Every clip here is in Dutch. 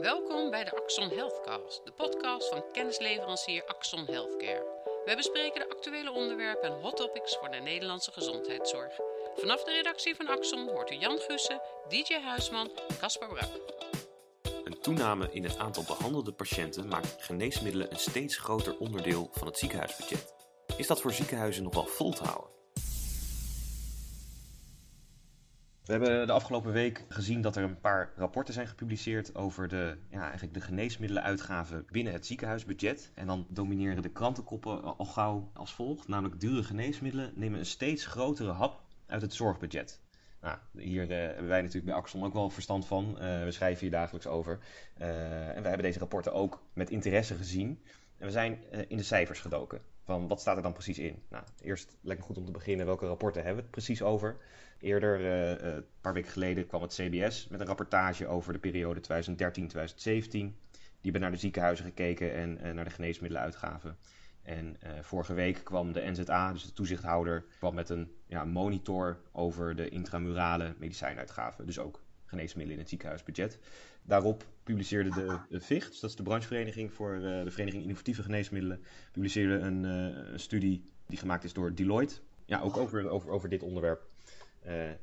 Welkom bij de Axon Healthcast, de podcast van kennisleverancier Axon Healthcare. Wij bespreken de actuele onderwerpen en hot topics voor de Nederlandse gezondheidszorg. Vanaf de redactie van Axon hoort u Jan Gussen, DJ Huisman en Caspar Brak. Een toename in het aantal behandelde patiënten maakt geneesmiddelen een steeds groter onderdeel van het ziekenhuisbudget. Is dat voor ziekenhuizen nog wel vol te houden? We hebben de afgelopen week gezien dat er een paar rapporten zijn gepubliceerd over de, ja, eigenlijk de geneesmiddeluitgaven binnen het ziekenhuisbudget. En dan domineren de krantenkoppen al gauw als volgt. Namelijk dure geneesmiddelen nemen een steeds grotere hap uit het zorgbudget. Nou, hier uh, hebben wij natuurlijk bij Axon ook wel verstand van. Uh, we schrijven hier dagelijks over. Uh, en we hebben deze rapporten ook met interesse gezien. En we zijn in de cijfers gedoken. Van wat staat er dan precies in? Nou, eerst lekker goed om te beginnen. Welke rapporten hebben we het precies over? Eerder, een paar weken geleden, kwam het CBS met een rapportage over de periode 2013-2017. Die hebben naar de ziekenhuizen gekeken en naar de geneesmiddeluitgaven. En vorige week kwam de NZA, dus de toezichthouder, kwam met een ja, monitor over de intramurale medicijnuitgaven. Dus ook geneesmiddelen in het ziekenhuisbudget. Daarop publiceerde de, de dus dat is de branchevereniging voor de Vereniging Innovatieve Geneesmiddelen, publiceerde een, een, studie die gemaakt is door Deloitte. Ja, ook over, over, over dit onderwerp.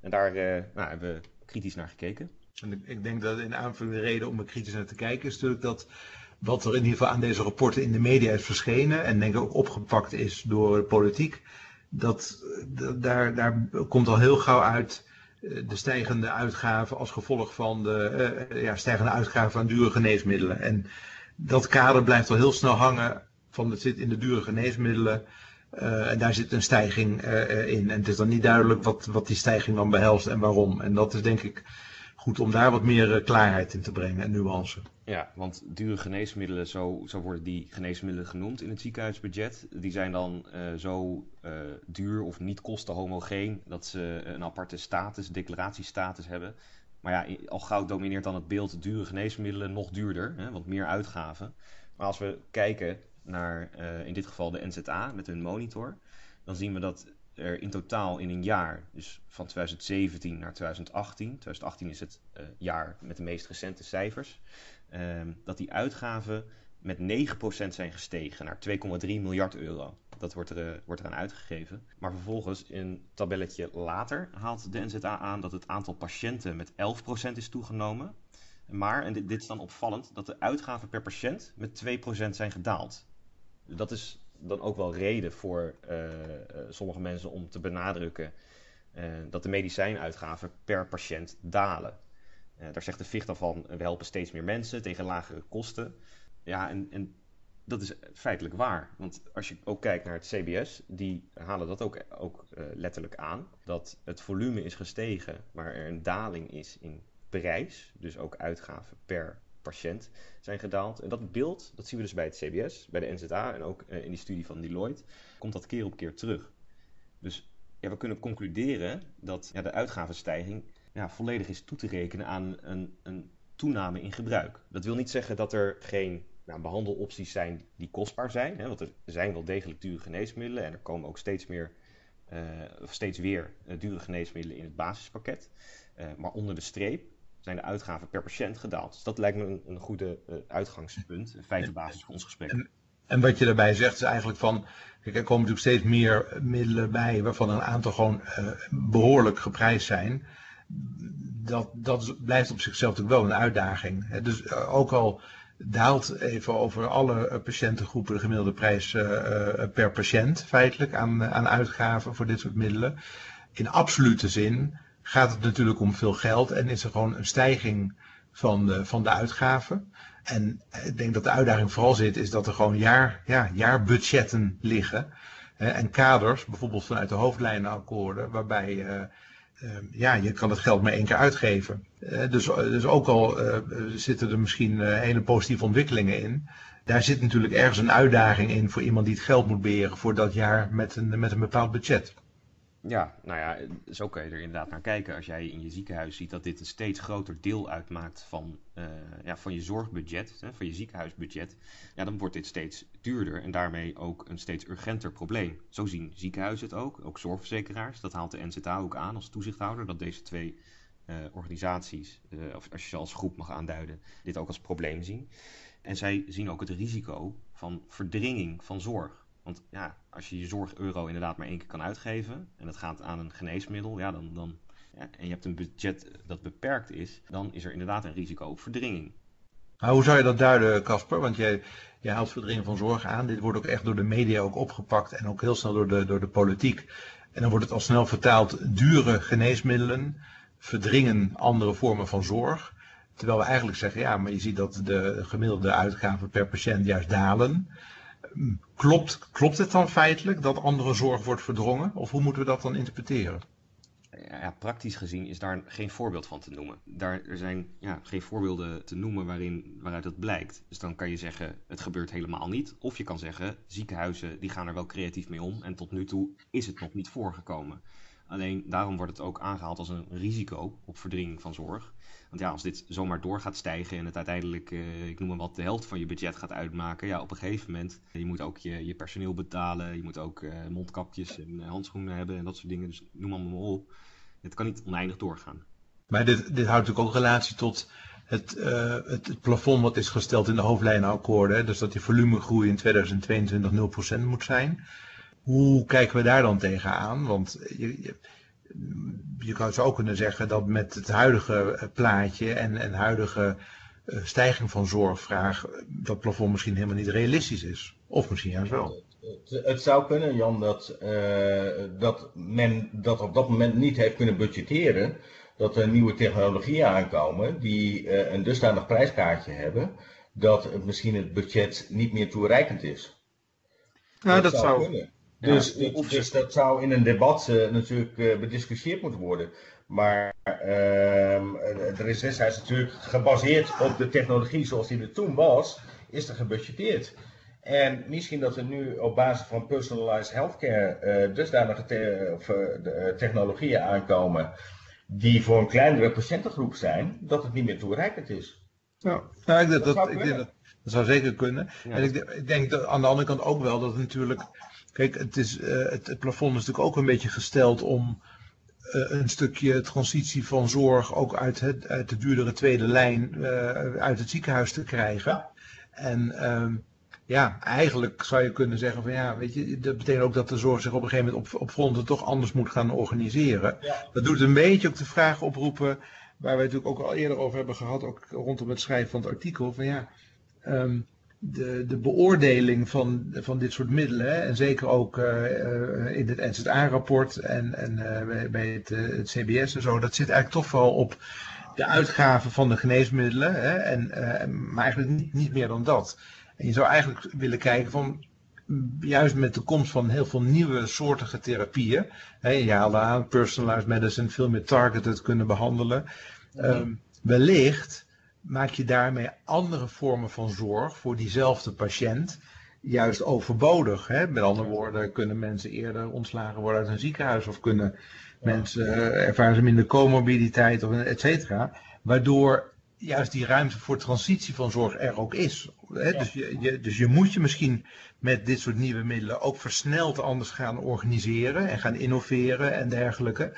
En daar nou, hebben we kritisch naar gekeken. En ik denk dat in aanvulling de reden om er kritisch naar te kijken is natuurlijk dat wat er in ieder geval aan deze rapporten in de media is verschenen en denk ik ook opgepakt is door de politiek, dat, daar, daar komt al heel gauw uit eh, de stijgende uitgaven als gevolg van de ja, stijgende uitgaven aan dure geneesmiddelen. En dat kader blijft al heel snel hangen van het zit in de dure geneesmiddelen. En daar zit een stijging uh, in. En het is dan niet duidelijk wat, wat die stijging dan behelst en waarom. En dat is denk ik goed om daar wat meer eh, klaarheid in te brengen en nuance. Ja, want dure geneesmiddelen, zo, zo worden die geneesmiddelen genoemd in het ziekenhuisbudget, die zijn dan zo duur of niet kostenhomogeen dat ze een aparte status, declaratiestatus hebben. Maar ja, al gauw domineert dan het beeld dure geneesmiddelen nog duurder, hè, want meer uitgaven. Maar als we kijken naar uh, in dit geval de NZA met hun monitor, dan zien we dat er in totaal in een jaar, dus van 2017 naar 2018, 2018 is het uh, jaar met de meest recente cijfers, uh, dat die uitgaven met 9% zijn gestegen naar 2,3 miljard euro. Dat wordt, er, uh, wordt eraan uitgegeven. Maar vervolgens, een tabelletje later, haalt de NZA aan dat het aantal patiënten met 11% is toegenomen. Maar, en dit, dit is dan opvallend, dat de uitgaven per patiënt met 2% zijn gedaald. Dat is dan ook wel reden voor uh, sommige mensen om te benadrukken uh, dat de medicijnuitgaven per patiënt dalen. daar zegt de VIcht dan van, we helpen steeds meer mensen tegen lagere kosten. Ja, en, en dat is feitelijk waar. Want als je ook kijkt naar het CBS, die halen dat ook, ook letterlijk aan. Dat het volume is gestegen, maar er een daling is in prijs. Dus ook uitgaven per patiënt zijn gedaald. En dat beeld, dat zien we dus bij het CBS, bij de NZA en ook in die studie van Deloitte, komt dat keer op keer terug. Dus ja, we kunnen concluderen dat ja, de uitgavenstijging ja, volledig is toe te rekenen aan een, een toename in gebruik. Dat wil niet zeggen dat er geen nou, behandelopties zijn die kostbaar zijn. Hè, want er zijn wel degelijk dure geneesmiddelen en er komen ook steeds meer, uh, of steeds weer uh, dure geneesmiddelen in het basispakket. Maar onder de streep zijn de uitgaven per patiënt gedaald. Dus dat lijkt me een, een goede uh, uitgangspunt, een feitenbasis voor ons gesprek. En, wat je daarbij zegt is eigenlijk van, kijk, er komen natuurlijk steeds meer middelen bij waarvan een aantal gewoon uh, behoorlijk geprijsd zijn. Dat, dat blijft op zichzelf natuurlijk wel een uitdaging. Dus uh, ook al daalt even over alle patiëntengroepen de gemiddelde prijs per patiënt feitelijk aan, aan uitgaven voor dit soort middelen. In absolute zin gaat het natuurlijk om veel geld en is er gewoon een stijging van de, van de uitgaven. En ik denk dat de uitdaging vooral zit, is dat er gewoon jaar, ja, jaarbudgetten liggen. en kaders, bijvoorbeeld vanuit de hoofdlijnenakkoorden, waarbij uh, uh, ja, je kan het geld maar één keer uitgeven. Uh, dus, dus ook al zitten er misschien hele positieve ontwikkelingen in, daar zit natuurlijk ergens een uitdaging in voor iemand die het geld moet beheren voor dat jaar met een, met een bepaald budget. Ja, nou ja, zo kun je er inderdaad naar kijken. Als jij in je ziekenhuis ziet dat dit een steeds groter deel uitmaakt van, uh, ja, van je zorgbudget, hè, van je ziekenhuisbudget, ja, dan wordt dit steeds duurder en daarmee ook een steeds urgenter probleem. Zo zien ziekenhuizen het ook, ook zorgverzekeraars. Dat haalt de NZA ook aan als toezichthouder, dat deze twee uh, organisaties, uh, of als je ze als groep mag aanduiden, dit ook als probleem zien. En zij zien ook het risico van verdringing van zorg. Want ja, als je je zorgeuro inderdaad maar één keer kan uitgeven en dat gaat aan een geneesmiddel, ja, dan, dan, ja, en je hebt een budget dat beperkt is, dan is er inderdaad een risico op verdringing. Hoe zou je dat duiden, Casper? Want jij, jij haalt verdringing van zorg aan. Dit wordt ook echt door de media ook opgepakt en ook heel snel door de, door de politiek. En dan wordt het al snel vertaald dure geneesmiddelen verdringen andere vormen van zorg. Terwijl we eigenlijk zeggen, ja, maar je ziet dat de gemiddelde uitgaven per patiënt juist dalen. Klopt, klopt het dan feitelijk dat andere zorg wordt verdrongen? Of hoe moeten we dat dan interpreteren? Ja, praktisch gezien is daar geen voorbeeld van te noemen. Daar er zijn ja, geen voorbeelden te noemen waarin, waaruit dat blijkt. Dus dan kan je zeggen, het gebeurt helemaal niet. Of je kan zeggen, ziekenhuizen die gaan er wel creatief mee om. En tot nu toe is het nog niet voorgekomen. Alleen daarom wordt het ook aangehaald als een risico op verdringing van zorg. Want ja, als dit zomaar door gaat stijgen en het uiteindelijk, uh, ik noem maar wat, de helft van je budget gaat uitmaken. Ja, op een gegeven moment, je moet ook je, je personeel betalen. Je moet ook uh, mondkapjes en handschoenen hebben en dat soort dingen. Dus noem allemaal maar op. Het kan niet oneindig doorgaan. Maar dit, dit houdt natuurlijk ook relatie tot het, het, plafond wat is gesteld in de hoofdlijnenakkoorden. Dus dat die volumegroei in 2022 0% moet zijn. Hoe kijken we daar dan tegenaan? Want je, je zou ook kunnen zeggen dat met het huidige plaatje en, en huidige uh, stijging van zorgvraag dat plafond misschien helemaal niet realistisch is. Of misschien juist wel. Het, het zou kunnen, Jan, dat, uh, dat men dat op dat moment niet heeft kunnen budgetteren. Dat er nieuwe technologieën aankomen die uh, een dusdanig prijskaartje hebben dat het misschien het budget niet meer toereikend is. Nou, dat, dat zou, kunnen. Dus, ja, of, dus dat zou in een debat uh, natuurlijk uh, bediscussieerd moeten worden. Maar uh, er is destijds natuurlijk gebaseerd op de technologie zoals die er toen was, is er gebudgeteerd. En misschien dat er nu op basis van personalized healthcare uh, dusdanige te of, de, technologieën aankomen die voor een kleinere patiëntengroep zijn, dat het niet meer toereikend is. Ja, nou, ik, dat, dat, ik denk dat, dat zou zeker kunnen. Ja. En ik, ik denk dat aan de andere kant ook wel dat het natuurlijk Kijk, het, is, uh, het, het, plafond is natuurlijk ook een beetje gesteld om uh, een stukje transitie van zorg ook uit, het, uit de duurdere tweede lijn uh, uit het ziekenhuis te krijgen. Ja. En um, ja, eigenlijk zou je kunnen zeggen van ja, weet je, dat betekent ook dat de zorg zich op een gegeven moment op, op fronten toch anders moet gaan organiseren. Ja. Dat doet een beetje ook de vraag oproepen, waar we natuurlijk ook al eerder over hebben gehad, ook rondom het schrijven van het artikel, van ja, um, de, de beoordeling van, van dit soort middelen, hè, en zeker ook uh, in het NZA-rapport en, en uh, bij het, uh, het, CBS en zo, dat zit eigenlijk toch wel op de uitgaven van de geneesmiddelen, hè, en, maar eigenlijk niet, niet meer dan dat. En je zou eigenlijk willen kijken van, juist met de komst van heel veel nieuwe soortige therapieën, hè, je haalde aan personalized medicine, veel meer targeted kunnen behandelen, um, wellicht maak je daarmee andere vormen van zorg voor diezelfde patiënt juist overbodig. Hè? Met andere woorden, kunnen mensen eerder ontslagen worden uit een ziekenhuis of kunnen mensen uh, ervaren ze minder comorbiditeit of et cetera. Waardoor juist die ruimte voor transitie van zorg er ook is. Hè? Ja. Dus, je, je, dus je moet je misschien met dit soort nieuwe middelen ook versneld anders gaan organiseren en gaan innoveren en dergelijke.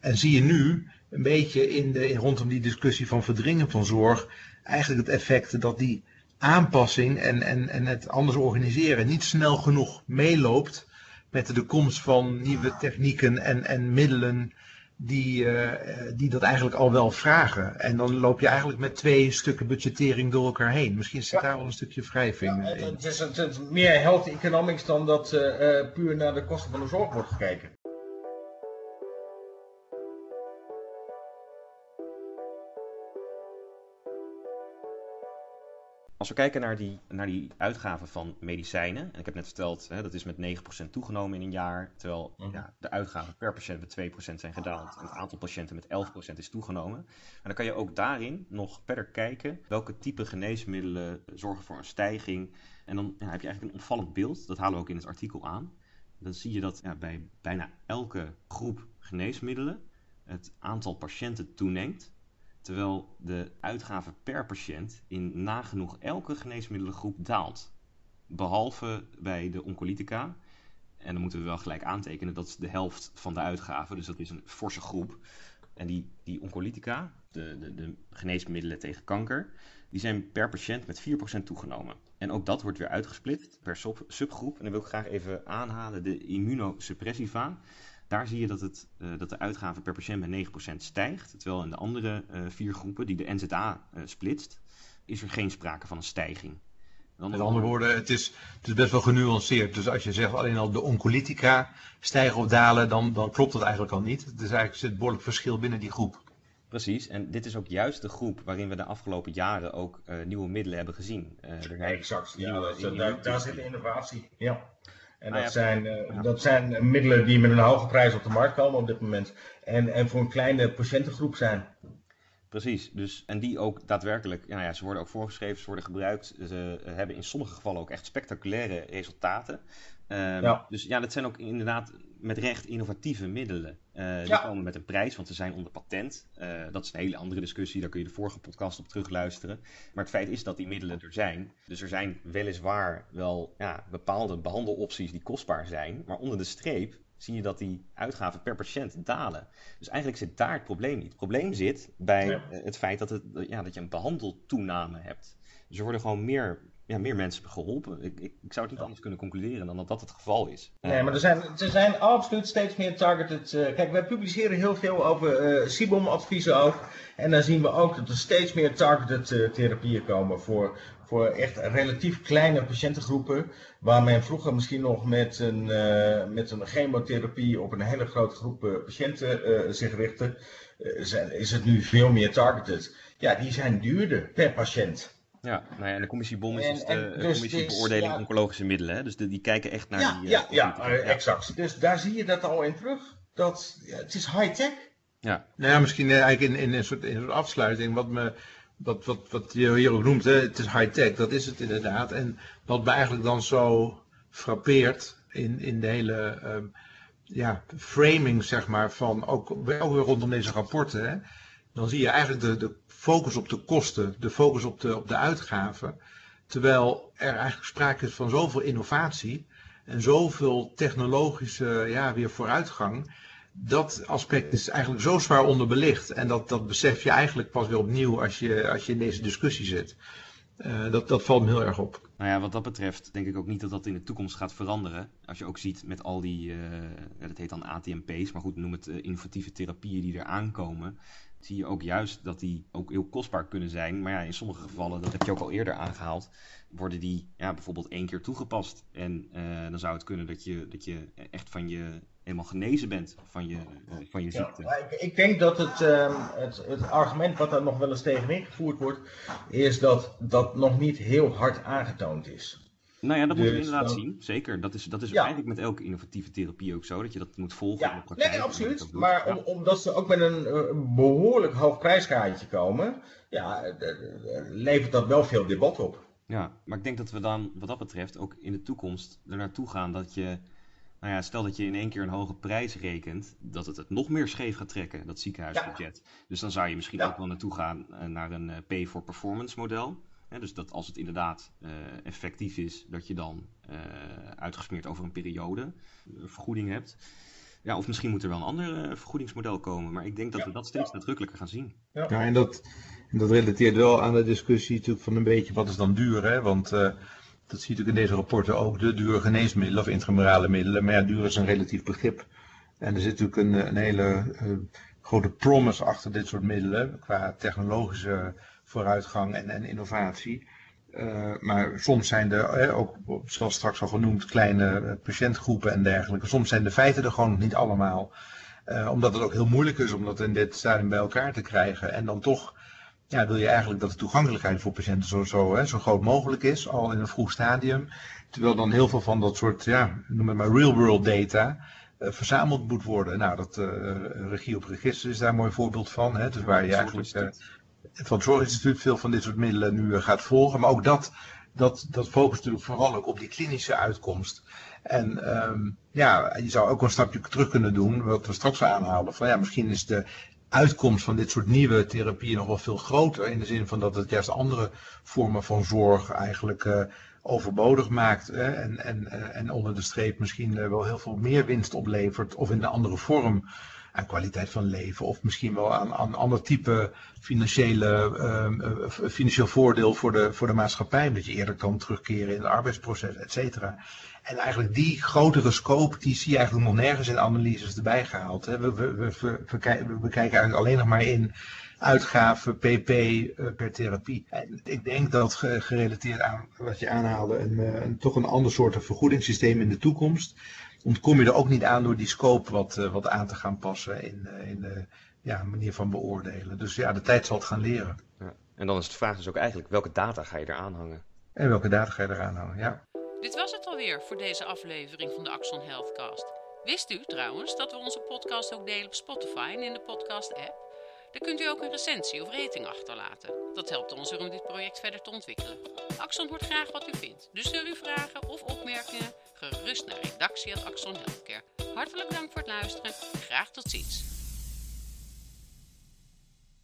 En zie je nu een beetje in de, rondom die discussie van verdringen van zorg eigenlijk het effect dat die aanpassing en, en, en het anders organiseren niet snel genoeg meeloopt met de komst van nieuwe technieken en, en middelen die, uh, die dat eigenlijk al wel vragen. En dan loop je eigenlijk met twee stukken budgettering door elkaar heen. Misschien zit ja. daar wel een stukje wrijving ja, het, in. Het is, het is meer health economics dan dat uh, uh, puur naar de kosten van de zorg wordt gekeken. Als we kijken naar die, naar die uitgaven van medicijnen, en ik heb net verteld, hè, dat is met 9% toegenomen in een jaar, terwijl mm. ja, de uitgaven per patiënt met 2% zijn gedaald en het aantal patiënten met 11% is toegenomen. En dan kan je ook daarin nog verder kijken welke type geneesmiddelen zorgen voor een stijging. En dan ja, heb je eigenlijk een opvallend beeld, dat halen we ook in het artikel aan. Dan zie je dat ja, bij bijna elke groep geneesmiddelen het aantal patiënten toeneemt terwijl de uitgave per patiënt in nagenoeg elke geneesmiddelengroep daalt. Behalve bij de oncolytica. En dan moeten we wel gelijk aantekenen, dat is de helft van de uitgaven, dus dat is een forse groep. En die, die oncolytica, de, de, de geneesmiddelen tegen kanker, die zijn per patiënt met 4% toegenomen. En ook dat wordt weer uitgesplitst per subgroep. En dan wil ik graag even aanhalen de immunosuppressiva. Daar zie je dat, het, uh, dat de uitgave per patiënt met 9% stijgt. Terwijl in de andere uh, vier groepen die de NZA uh, splitst, is er geen sprake van een stijging. Met andere woorden, het is, het is best wel genuanceerd. Dus als je zegt alleen al de oncolytica stijgen of dalen, dan, dan klopt dat eigenlijk al niet. Is eigenlijk zit een behoorlijk verschil binnen die groep. Precies, en dit is ook juist de groep waarin we de afgelopen jaren ook uh, nieuwe middelen hebben gezien. Uh, er exact, ja, daar, daar zit innovatie. Ja. En dat, ah, ja, zijn, ja. dat zijn middelen die met een hoge prijs op de markt komen op dit moment. En, en voor een kleine patiëntengroep zijn. Precies, dus, en die ook daadwerkelijk, ja, ja, ze worden ook voorgeschreven, ze worden gebruikt. Ze hebben in sommige gevallen ook echt spectaculaire resultaten. Um, ja. Dus ja, dat zijn ook inderdaad met recht innovatieve middelen. Uh, die ja. komen met een prijs, want ze zijn onder patent. Uh, dat is een hele andere discussie, daar kun je de vorige podcast op terugluisteren. Maar het feit is dat die middelen er zijn. Dus er zijn weliswaar wel ja, bepaalde behandelopties die kostbaar zijn. Maar onder de streep zie je dat die uitgaven per patiënt dalen. Dus eigenlijk zit daar het probleem niet. Het probleem zit bij ja. het feit dat, het, ja, dat je een behandeltoename hebt. Dus er worden gewoon meer ja, meer mensen geholpen. Ik, ik, ik, zou het niet anders kunnen concluderen dan dat dat het geval is. Nee, maar er zijn, er zijn absoluut steeds meer targeted. Uh, kijk, wij publiceren heel veel over uh, SIBOM-adviezen ook. En dan zien we ook dat er steeds meer targeted uh, therapieën komen voor, voor echt relatief kleine patiëntengroepen. Waar men vroeger misschien nog met een, met een chemotherapie op een hele grote groep patiënten zich richtte. Zijn, is het nu veel meer targeted. Ja, die zijn duurder per patiënt. Ja, nou ja, en de commissie BOM is en, de dus commissie beoordeling ja, oncologische middelen. Hè? Dus de, die kijken echt naar ja, die... Ja, ja, ja, exact. Dus daar zie je dat al in terug. Dat, ja, het is high-tech. Ja. Nou ja, misschien eigenlijk in, in, een, soort, in een soort afsluiting. Wat, me, wat, wat, wat je hier ook noemt, hè, het is high-tech. Dat is het inderdaad. En wat me eigenlijk dan zo frappeert in, in de hele... Um, ja, framing, zeg maar, van ook wel weer rondom deze rapporten. Hè, dan zie je eigenlijk de, de focus op de kosten, de focus op de, op de uitgaven. Terwijl er eigenlijk sprake is van zoveel innovatie en zoveel technologische ja, weer vooruitgang. Dat aspect is eigenlijk zo zwaar onderbelicht. En dat, dat besef je eigenlijk pas weer opnieuw als je, als je in deze discussie zit. Uh, dat, dat valt me heel erg op. Nou ja, wat dat betreft denk ik ook niet dat dat in de toekomst gaat veranderen. Als je ook ziet met al die, uh, dat heet dan ATMP's, maar goed, noem het uh, innovatieve therapieën die er aankomen zie je ook juist dat die ook heel kostbaar kunnen zijn. Maar ja, in sommige gevallen, dat heb je ook al eerder aangehaald, worden die ja, bijvoorbeeld één keer toegepast. En uh, dan zou het kunnen dat je, dat je echt van je helemaal genezen bent van je, uh, van je ziekte. Ja, ik, ik, denk dat het, uh, het, het, argument wat daar nog wel eens tegenin gevoerd wordt, is dat dat nog niet heel hard aangetoond is. Nou ja, dat moeten we dus inderdaad zien. Zeker. Dat is, dat is eigenlijk met elke innovatieve therapie ook zo. Dat je dat moet volgen ja. in de praktijk. Nee, absoluut. Maar om, omdat ze ook met een uh, behoorlijk hoog prijskaartje komen, ja, levert dat wel veel debat op. Ja, maar ik denk dat we dan wat dat betreft ook in de toekomst er naartoe gaan dat je... Nou ja, stel dat je in één keer een hoge prijs rekent, dat het het nog meer scheef gaat trekken, dat ziekenhuisbudget. Ja. Dus dan zou je misschien ook wel naartoe gaan uh, naar een uh, pay-for-performance model dus dat als het inderdaad uh, effectief is, dat je dan uh, uitgesmeerd over een periode een eh, vergoeding hebt. Ja, of misschien moet er wel een ander vergoedingsmodel komen. Maar ik denk dat ja, we dat steeds nadrukkelijker gaan zien. Ja, en dat, dat relateert wel aan de discussie natuurlijk van een beetje wat is dan duur. Hè? Want uh, dat zie je natuurlijk in deze rapporten ook. De dure geneesmiddelen of intramurale middelen. Maar ja, duur is een relatief begrip. En er zit natuurlijk een, een hele uh, grote promise achter dit soort middelen. Qua technologische vooruitgang en, en innovatie. Uh, maar soms zijn er, eh, ook zoals straks al genoemd, kleine eh, patiëntgroepen en dergelijke. Soms zijn de feiten er gewoon niet allemaal. Uh, omdat het ook heel moeilijk is om dat in dit stadium bij elkaar te krijgen. En dan toch ja, wil je eigenlijk dat de toegankelijkheid voor patiënten zo, zo, hè, zo groot mogelijk is, al in een vroeg stadium. Terwijl dan heel veel van dat soort, ja, noem het maar real world data, verzameld moet worden. Nou, dat regie op register is daar een mooi voorbeeld van. Hè, dus waar je eigenlijk van het Zorginstituut veel van dit soort middelen nu eh, gaat volgen. Maar ook dat, dat, dat focust natuurlijk vooral ook op die klinische uitkomst. En um, ja, je zou ook een stapje terug kunnen doen, wat we straks aanhaalden. Van ja, misschien is de uitkomst van dit soort nieuwe therapieën nog wel veel groter. In de zin van dat het juist andere vormen van zorg eigenlijk uh, overbodig maakt. Hè, en, en, uh, en onder de streep misschien uh, wel heel veel meer winst oplevert. Of in een andere vorm aan kwaliteit van leven of misschien wel aan, aan ander type financiële, uh, financieel voordeel voor de, voor de maatschappij. Dat je eerder kan terugkeren in het arbeidsproces, et cetera. En eigenlijk die grotere scope, die zie je eigenlijk nog nergens in analyses erbij gehaald. Hè. We, we, we, we, we kijken eigenlijk alleen nog maar in uitgaven pp uh, per therapie. En ik denk dat gerelateerd aan wat je aanhaalde, een, een, toch een ander soort vergoedingssysteem in de toekomst ontkom je er ook niet aan door die scope wat, wat aan te gaan passen in, in de ja, manier van beoordelen. Dus ja, de tijd zal het gaan leren. Ja. En dan is de vraag dus ook eigenlijk, welke data ga je eraan hangen? En welke data ga je eraan hangen, ja. Dit was het alweer voor deze aflevering van de Axon Healthcast. Wist u trouwens dat we onze podcast ook delen op Spotify en in de podcast-app? Daar kunt u ook een recensie of rating achterlaten. Dat helpt ons om dit project verder te ontwikkelen. Axon hoort graag wat u vindt, dus stuur uw vragen of opmerkingen gerust naar redactie.axon Healthcare. Hartelijk dank voor het luisteren. Graag tot ziens.